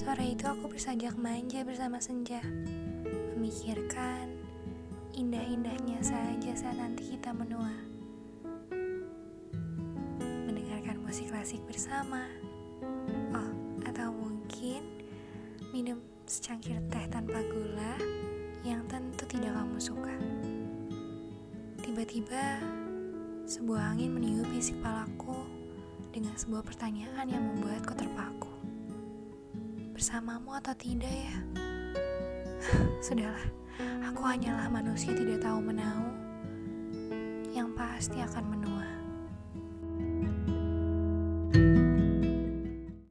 itu aku bersajak manja bersama senja, memikirkan indah-indahnya saja saat nanti kita menua. Mendengarkan musik klasik bersama. Oh, atau mungkin minum secangkir teh tanpa gula yang tentu tidak kamu suka. Tiba-tiba, sebuah angin meniup isi kepalaku dengan sebuah pertanyaan yang membuatku terpaku bersamamu atau tidak ya? Sudahlah, aku hanyalah manusia tidak tahu menau yang pasti akan menua.